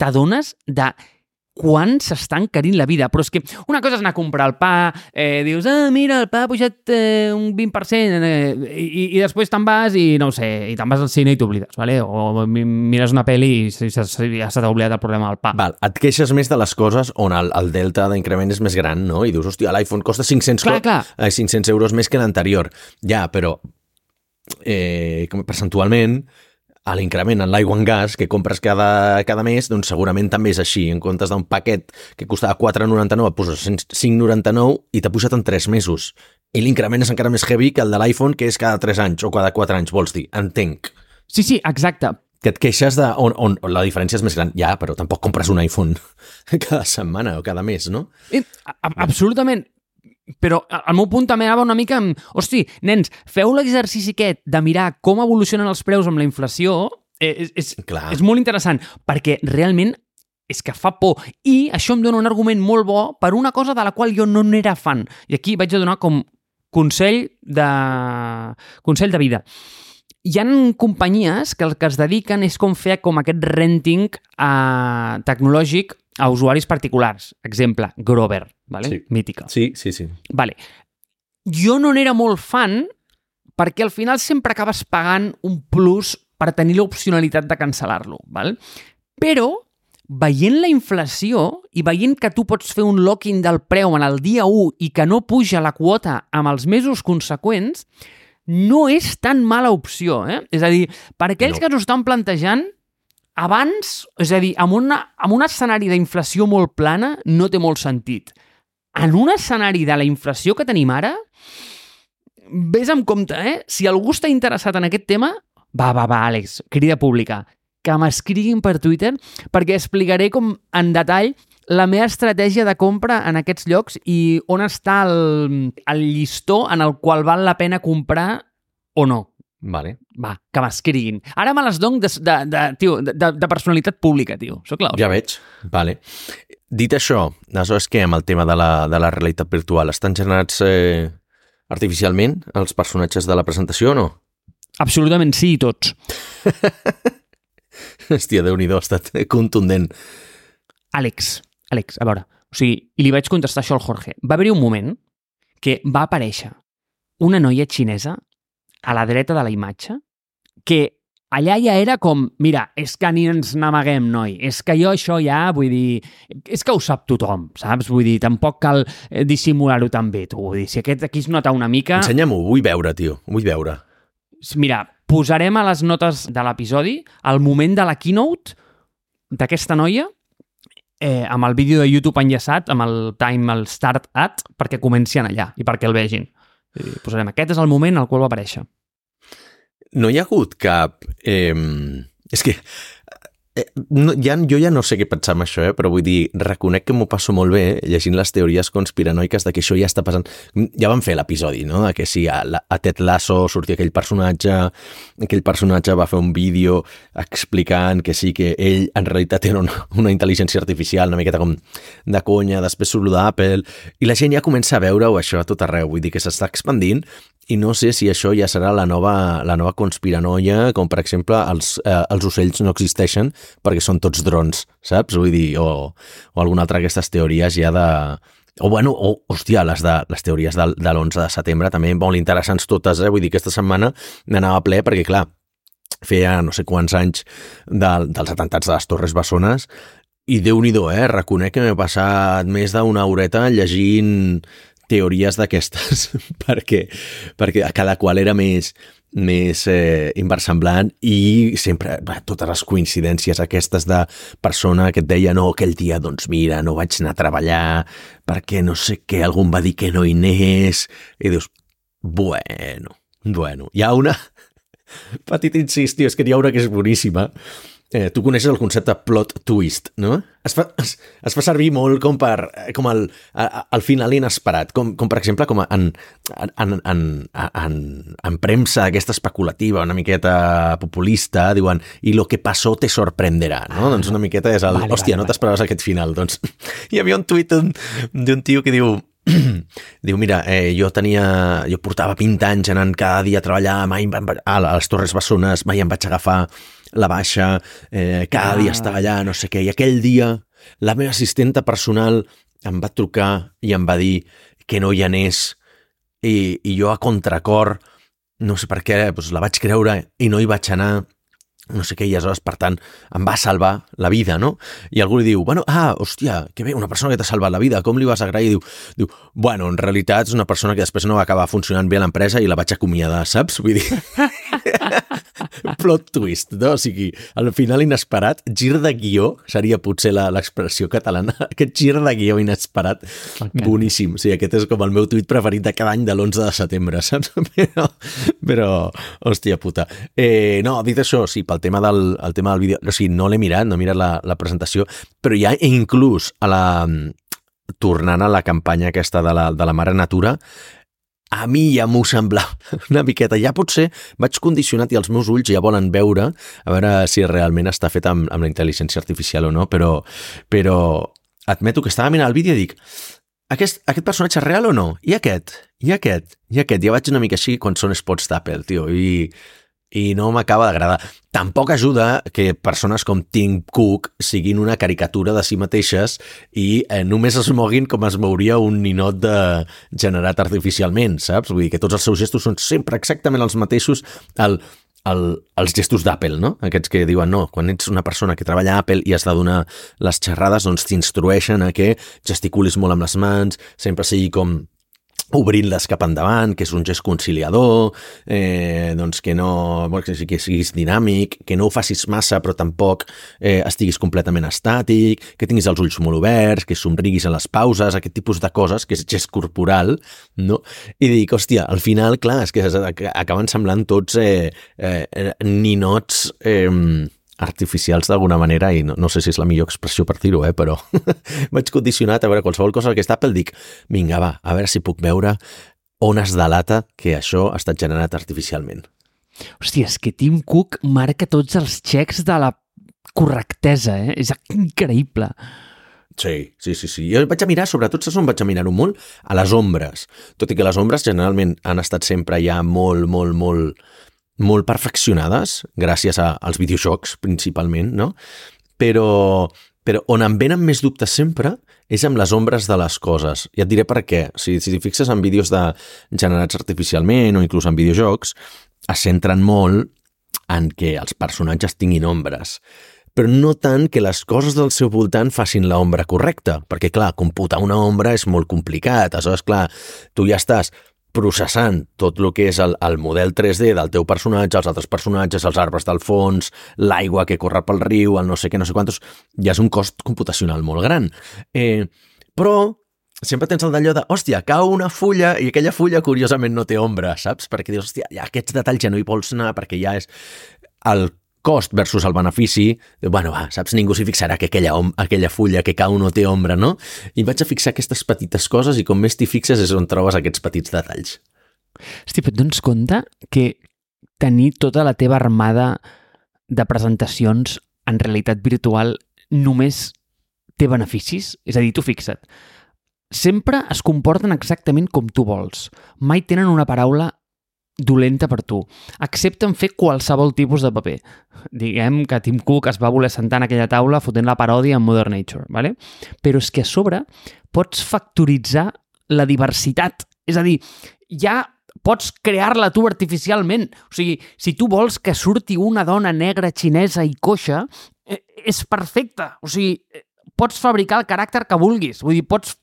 t'adones de quan s'està encarint la vida. Però és que una cosa és anar a comprar el pa, eh, dius, ah, mira, el pa ha pujat eh, un 20%, eh, i, i després te'n vas i, no sé, i te'n vas al cine i t'oblides, ¿vale? o mires una pel·li i ja se t'ha oblidat el problema del pa. Val, et queixes més de les coses on el, el delta d'increment és més gran, no? I dius, hòstia, l'iPhone costa 500, clar, clar. Eh, 500 euros més que l'anterior. Ja, però eh, percentualment a l'increment en l'aigua en gas que compres cada, cada mes, doncs segurament també és així. En comptes d'un paquet que costava 4,99 et poses 5,99 i t'ha pujat en 3 mesos. I l'increment és encara més heavy que el de l'iPhone, que és cada 3 anys o cada 4 anys, vols dir. Entenc. Sí, sí, exacte. que et queixes de on, on, on la diferència és més gran. Ja, però tampoc compres un iPhone *laughs* cada setmana o cada mes, no? A- a- absolutament. Però el meu punt també anava una mica amb... Hosti, nens, feu l'exercici aquest de mirar com evolucionen els preus amb la inflació eh, és, és, Clar. és molt interessant, perquè realment és que fa por. I això em dona un argument molt bo per una cosa de la qual jo no n'era fan. I aquí vaig a donar com consell de, consell de vida. Hi han companyies que el que es dediquen és com fer com aquest renting eh, tecnològic a usuaris particulars. Exemple, Grover, vale? Sí. mítica. Sí, sí, sí. Vale. Jo no n'era molt fan perquè al final sempre acabes pagant un plus per tenir l'opcionalitat de cancel·lar-lo. Val? Però, veient la inflació i veient que tu pots fer un lock-in del preu en el dia 1 i que no puja la quota amb els mesos conseqüents, no és tan mala opció. Eh? És a dir, per aquells No. no. que s'ho estan plantejant, abans, és a dir, amb, una, amb un escenari d'inflació molt plana, no té molt sentit. En un escenari de la inflació que tenim ara, vés amb compte, eh? Si algú està interessat en aquest tema, va, va, va, Àlex, crida pública, que m'escriguin per Twitter perquè explicaré com en detall la meva estratègia de compra en aquests llocs i on està el, el llistó en el qual val la pena comprar o no. Vale. Va, que m'escriguin. Ara me les dono de, de, de, tio, de, de personalitat pública, tio. Sóc la Ja veig. Vale. Dit això, aleshores què amb el tema de la, de la realitat virtual? Estan generats eh, artificialment els personatges de la presentació o no? Absolutament sí, i tots. *laughs* Hòstia, Déu-n'hi-do, ha estat contundent. Àlex, Àlex, a veure, o sigui, i li vaig contestar això al Jorge. Va haver-hi un moment que va aparèixer una noia xinesa a la dreta de la imatge que allà ja era com, mira, és que ni ens n'amaguem, noi, és que jo això ja, vull dir, és que ho sap tothom, saps? Vull dir, tampoc cal eh, dissimular-ho tan bé, tu. Vull dir, si aquest aquí es nota una mica... Ensenya-m'ho, vull veure, tio, vull veure. Mira, posarem a les notes de l'episodi el moment de la keynote d'aquesta noia eh, amb el vídeo de YouTube enllaçat, amb el time, el start at, perquè comenci en allà i perquè el vegin. I posarem, aquest és el moment al qual va aparèixer. No hi ha hagut cap... Eh, és que no, ja, jo ja no sé què pensar amb això, eh? però vull dir, reconec que m'ho passo molt bé llegint les teories conspiranoiques de que això ja està passant. Ja vam fer l'episodi, no?, de que si a, a Ted Lasso sortia aquell personatge, aquell personatge va fer un vídeo explicant que sí, que ell en realitat era una, una intel·ligència artificial, una miqueta com de conya, després surt d'Apple, i la gent ja comença a veure-ho això a tot arreu, vull dir que s'està expandint i no sé si això ja serà la nova, la nova conspiranoia, com per exemple els, eh, els ocells no existeixen perquè són tots drons, saps? Vull dir, o, o alguna altra d'aquestes teories ja de... O bueno, o, hòstia, les, de, les teories del, de l'11 de setembre també molt interessants totes, eh? Vull dir, aquesta setmana n'anava ple perquè, clar, feia no sé quants anys de, dels atentats de les Torres Bessones i déu nhi eh? Reconec que m'he passat més d'una horeta llegint teories d'aquestes *laughs* perquè, perquè a cada qual era més, més eh, inversemblant i sempre va, totes les coincidències aquestes de persona que et deia no, aquell dia doncs mira, no vaig anar a treballar perquè no sé què, algú em va dir que no hi anés i dius, bueno, bueno, hi ha una *laughs* petit incís, tio, és que n'hi ha una que és boníssima Eh, tu coneixes el concepte plot twist, no? Es fa, es, es fa servir molt com per eh, com el, el final inesperat, com, com per exemple com en, en, en, en, en, en premsa aquesta especulativa, una miqueta populista, diuen i lo que passó te sorprenderà, no? Ah, doncs una miqueta és el, vale, hòstia, vale, no t'esperaves aquest final. Doncs *laughs* hi havia un tuit d'un tio que diu *clears throat* Diu, mira, eh, jo tenia... Jo portava 20 anys anant cada dia a treballar, mai a les Torres Bessones, mai em vaig agafar la baixa, eh, cada Ah. dia estava allà, no sé què, i aquell dia la meva assistenta personal em va trucar i em va dir que no hi anés i, i jo a contracor, no sé per què, doncs la vaig creure i no hi vaig anar, no sé què, i aleshores, per tant, em va salvar la vida, no? I algú li diu, bueno, ah, hòstia, que bé, una persona que t'ha salvat la vida, com li vas agrair? I diu, diu, bueno, en realitat és una persona que després no va acabar funcionant bé a l'empresa i la vaig acomiadar, saps? Vull dir... *laughs* *laughs* plot twist, no? O sigui, al final inesperat, gir de guió, seria potser la- l'expressió catalana, *laughs* aquest gir de guió inesperat, M'encanta. boníssim. O sigui, aquest és com el meu tuit preferit de cada any de l'11 de setembre, *laughs* saps? Però, però hòstia puta. Eh, no, dit això, sí, pel tema del, el tema del vídeo, o sigui, no l'he mirat, no he mirat la, la presentació, però ja inclús a la, tornant a la campanya aquesta de la, de la Mare Natura, a mi ja m'ho semblava *laughs* una miqueta. Ja potser vaig condicionat i els meus ulls ja volen veure a veure si realment està fet amb, amb la intel·ligència artificial o no, però, però admeto que estava mirant el vídeo i dic aquest, aquest personatge és real o no? I aquest? I aquest? I aquest? Ja vaig una mica així quan són spots d'Apple, tio, i, i no m'acaba d'agradar. Tampoc ajuda que persones com Tim Cook siguin una caricatura de si mateixes i eh, només es moguin com es mouria un ninot de generat artificialment, saps? Vull dir que tots els seus gestos són sempre exactament els mateixos el, el, els gestos d'Apple, no? Aquests que diuen, no, quan ets una persona que treballa a Apple i has de donar les xerrades, doncs t'instrueixen a que gesticulis molt amb les mans, sempre sigui com obrint-les cap endavant, que és un gest conciliador, eh, doncs que no que, sigui- que siguis dinàmic, que no ho facis massa però tampoc eh, estiguis completament estàtic, que tinguis els ulls molt oberts, que somriguis a les pauses, aquest tipus de coses, que és gest corporal, no? I dic, hòstia, al final, clar, és que acaben semblant tots eh, eh, ninots eh, artificials d'alguna manera i no, no sé si és la millor expressió per dir-ho, eh, però *laughs* vaig condicionat a veure qualsevol cosa que està Apple, dic, vinga, va, a veure si puc veure on es delata que això ha estat generat artificialment. Hòstia, és que Tim Cook marca tots els xecs de la correctesa, eh? És increïble. Sí, sí, sí, sí. Jo vaig a mirar, sobretot saps on vaig a mirar-ho molt? A les ombres. Tot i que les ombres generalment han estat sempre ja molt, molt, molt, molt perfeccionades, gràcies a, als videojocs, principalment, no? Però, però on em venen més dubtes sempre és amb les ombres de les coses. I et diré per què. Si, si t'hi fixes en vídeos de generats artificialment o inclús en videojocs, es centren molt en que els personatges tinguin ombres però no tant que les coses del seu voltant facin l'ombra correcta, perquè, clar, computar una ombra és molt complicat, aleshores, clar, tu ja estàs processant tot el que és el, el model 3D del teu personatge, els altres personatges, els arbres del fons, l'aigua que corre pel riu, el no sé què, no sé quantos, ja és un cost computacional molt gran. Eh, però sempre tens el d'allò de, hòstia, cau una fulla i aquella fulla curiosament no té ombra, saps? Perquè dius, hòstia, ja aquests detalls ja no hi vols anar perquè ja és el cost versus el benefici, bueno, va, saps, ningú s'hi fixarà que aquella, aquella fulla que cau no té ombra, no? I vaig a fixar aquestes petites coses i com més t'hi fixes és on trobes aquests petits detalls. Hosti, però et dones compte que tenir tota la teva armada de presentacions en realitat virtual només té beneficis? És a dir, tu fixa't, sempre es comporten exactament com tu vols. Mai tenen una paraula dolenta per tu. Accepten fer qualsevol tipus de paper. Diguem que Tim Cook es va voler sentar en aquella taula fotent la paròdia en Modern Nature, ¿vale? però és que a sobre pots factoritzar la diversitat. És a dir, ja pots crear-la tu artificialment. O sigui, si tu vols que surti una dona negra xinesa i coixa, eh, és perfecte. O sigui, pots fabricar el caràcter que vulguis. Vull dir, pots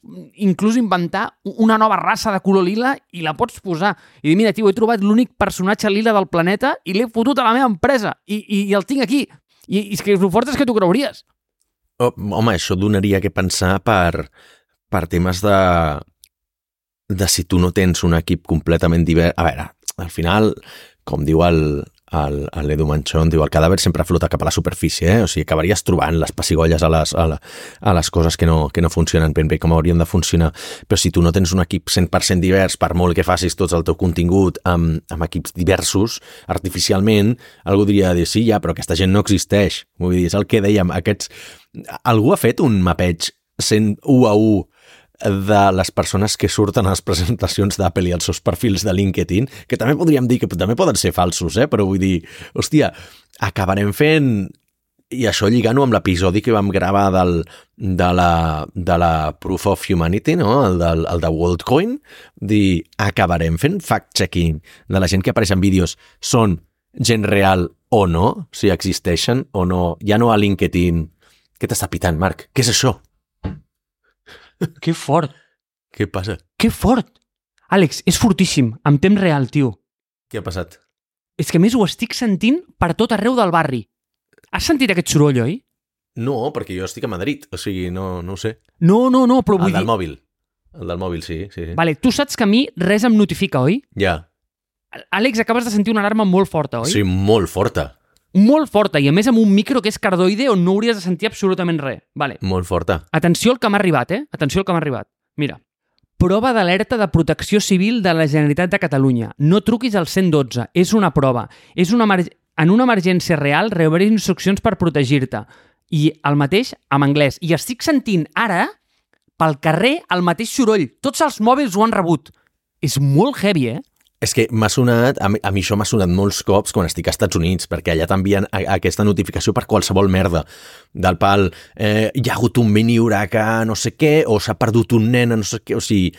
inclús inventar una nova raça de color lila i la pots posar. I dir, mira, tio, he trobat l'únic personatge lila del planeta i l'he fotut a la meva empresa i, i, i el tinc aquí. I, i és que el fort és que t'ho creuries. Oh, home, això donaria que pensar per, per temes de, de si tu no tens un equip completament divers... A veure, al final, com diu el, l'Edu Manchón, diu el cadàver sempre flota cap a la superfície, eh? o sigui, acabaries trobant les pessigolles a les, a, la, a les coses que no, que no funcionen ben bé com haurien de funcionar, però si tu no tens un equip 100% divers, per molt que facis tot el teu contingut amb, amb equips diversos, artificialment, algú diria dir, sí, ja, però aquesta gent no existeix. Vull dir, és el que dèiem, aquests... Algú ha fet un mapeig sent 1 a 1 de les persones que surten a les presentacions d'Apple i als seus perfils de LinkedIn, que també podríem dir que també poden ser falsos, eh? però vull dir, hòstia, acabarem fent i això lligant-ho amb l'episodi que vam gravar del, de, la, de la Proof of Humanity, no? el, del, el de WorldCoin, dir, acabarem fent fact-checking de la gent que apareix en vídeos són gent real o no, si existeixen o no, ja no a LinkedIn. Què t'està pitant, Marc? Què és això? Que fort. Què passa? Que fort. Àlex, és fortíssim, en temps real, tio. Què ha passat? És que més ho estic sentint per tot arreu del barri. Has sentit aquest soroll, oi? No, perquè jo estic a Madrid, o sigui, no, no ho sé. No, no, no, però El vull del dir... mòbil. El del mòbil, sí, sí. sí. Vale, tu saps que a mi res em notifica, oi? Ja. Àlex, acabes de sentir una alarma molt forta, oi? Sí, molt forta. Molt forta, i a més amb un micro que és cardoide on no hauries de sentir absolutament res. Vale. Molt forta. Atenció al que m'ha arribat, eh? Atenció al que m'ha arribat. Mira. Prova d'alerta de protecció civil de la Generalitat de Catalunya. No truquis al 112. És una prova. És una emer... En una emergència real rebràs instruccions per protegir-te. I el mateix amb anglès. I estic sentint ara, pel carrer, el mateix soroll. Tots els mòbils ho han rebut. És molt heavy, eh? És que m'ha sonat, a mi, a mi això m'ha sonat molts cops quan estic als Estats Units, perquè allà t'envien a- aquesta notificació per qualsevol merda. Del pal, eh, hi ha hagut un mini huracà, no sé què, o s'ha perdut un nen, no sé què, o sigui...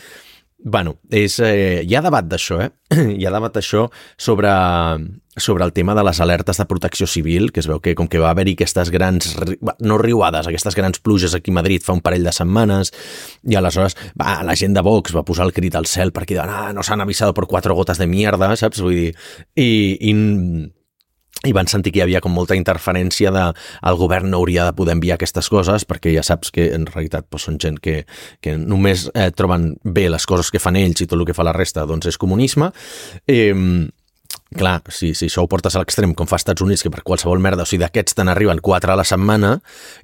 Bueno, és, eh, hi ha debat d'això, eh? *clears throat* Hi ha debat d'això sobre, sobre el tema de les alertes de protecció civil, que es veu que com que va haver-hi aquestes grans, no riuades, aquestes grans pluges aquí a Madrid fa un parell de setmanes, i aleshores va, la gent de Vox va posar el crit al cel perquè diuen, ah, no s'han avisat per quatre gotes de mierda, saps? Vull dir, i, i, i van sentir que hi havia com molta interferència de el govern no hauria de poder enviar aquestes coses perquè ja saps que en realitat doncs, són gent que, que només eh, troben bé les coses que fan ells i tot el que fa la resta doncs és comunisme. Eh, clar, si, si això ho portes a l'extrem com fa als Estats Units, que per qualsevol merda, o sigui, d'aquests te n'arriben quatre a la setmana,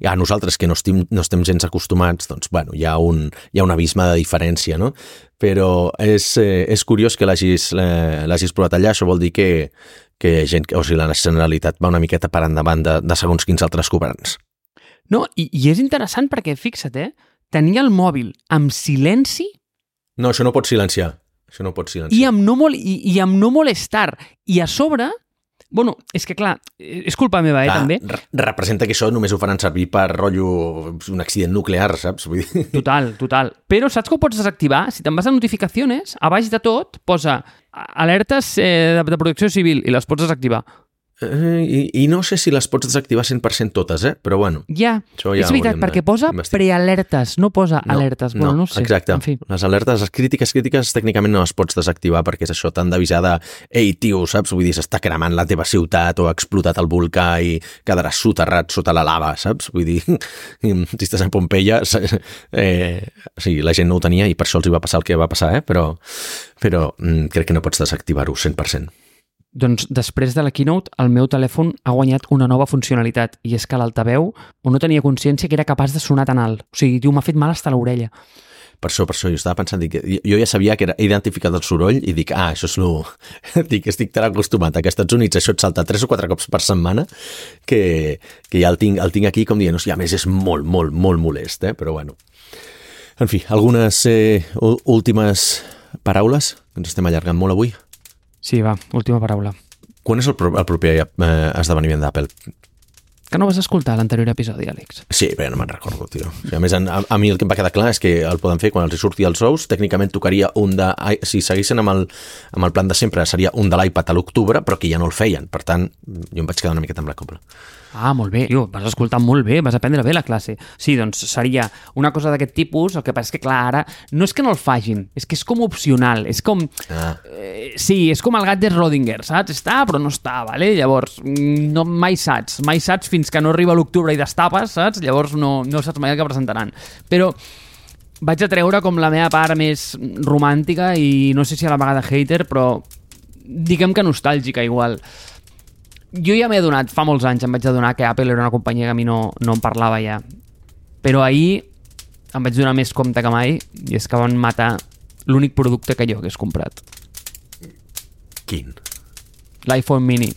i a nosaltres que no estem, no estem gens acostumats, doncs, bueno, hi ha un, hi ha un abisme de diferència, no? Però és, eh, és curiós que l'hagis eh, provat allà, això vol dir que, que gent, o sigui, la Generalitat va una miqueta per endavant de, de segons quins altres governs. No, i, i és interessant perquè, fixa't, eh? Tenia el mòbil amb silenci No, això no pot silenciar. Això no pot i silenciar. amb no, mol i, i amb no molestar. I a sobre, bueno, és que clar, és culpa meva, eh, Clar, també. re- representa que això només ho faran servir per rotllo un accident nuclear, saps? Vull dir... Total, total. Però saps que ho pots desactivar? Si te'n vas a notificacions, a baix de tot posa alertes eh, de, de protecció civil i les pots desactivar. Eh, i, I no sé si les pots desactivar 100% totes, eh? Però bueno, Ja, Això ja és veritat, perquè posa prealertes, no posa alertes. Bueno, no, ho sé. Exacte. En fi. Les alertes, les crítiques crítiques, tècnicament no les pots desactivar perquè és això, t'han d'avisar de ei, tio, saps? Vull dir, s'està cremant la teva ciutat o ha explotat el volcà i quedaràs soterrat sota la lava, saps? Vull dir, *laughs* si estàs a Pompeia, eh, sí, la gent no ho tenia i per això els hi va passar el que va passar, eh? Però, però mm, crec que no pots desactivar-ho 100%. Doncs després de la keynote, el meu telèfon ha guanyat una nova funcionalitat i és que l'altaveu no tenia consciència que era capaç de sonar tan alt. O sigui, tio, m'ha fet mal hasta l'orella. Per això, per això, jo estava pensant, dic, jo ja sabia que era identificat el soroll i dic, ah, això és lo... *laughs* dic, estic tan acostumat a que Estats Units això et salta tres o quatre cops per setmana que, que ja el tinc, el tinc aquí com dient, o sigui, a més és molt, molt, molt molest, eh? però bueno. En fi, algunes eh, últimes paraules, ens estem allargant molt avui. Sí, va, última paraula. Quan és el, pro el proper eh, esdeveniment d'Apple? Que no vas escoltar l'anterior episodi, Àlex. Sí, bé, no me'n recordo, tio. O sigui, a més, a, a mi el que em va quedar clar és que el poden fer quan els surti els ous. Tècnicament tocaria un de... Si seguissin amb el, amb el plan de sempre, seria un de l'iPad a l'octubre, però que ja no el feien. Per tant, jo em vaig quedar una miqueta amb la copla. Ah, molt bé. Tio, vas escoltar molt bé, vas aprendre bé la classe. Sí, doncs seria una cosa d'aquest tipus, el que passa és que, clar, ara no és que no el fagin, és que és com opcional, és com... Ah, Eh, sí, és com el gat de Schrödinger, saps? Està, però no està, vale? Llavors, mm, no, mai saps. Mai saps fins que no arriba l'octubre i destapes, saps? Llavors no, no saps mai el que presentaran. Però vaig a treure com la meva part més romàntica i no sé si a la vegada hater, però diguem que nostàlgica igual. Jo ja m'he adonat, fa molts anys em vaig adonar que Apple era una companyia que a mi no, no em parlava ja. Però ahir em vaig donar més compte que mai i és que van matar l'únic producte que jo hagués comprat. quin? L'iPhone mini.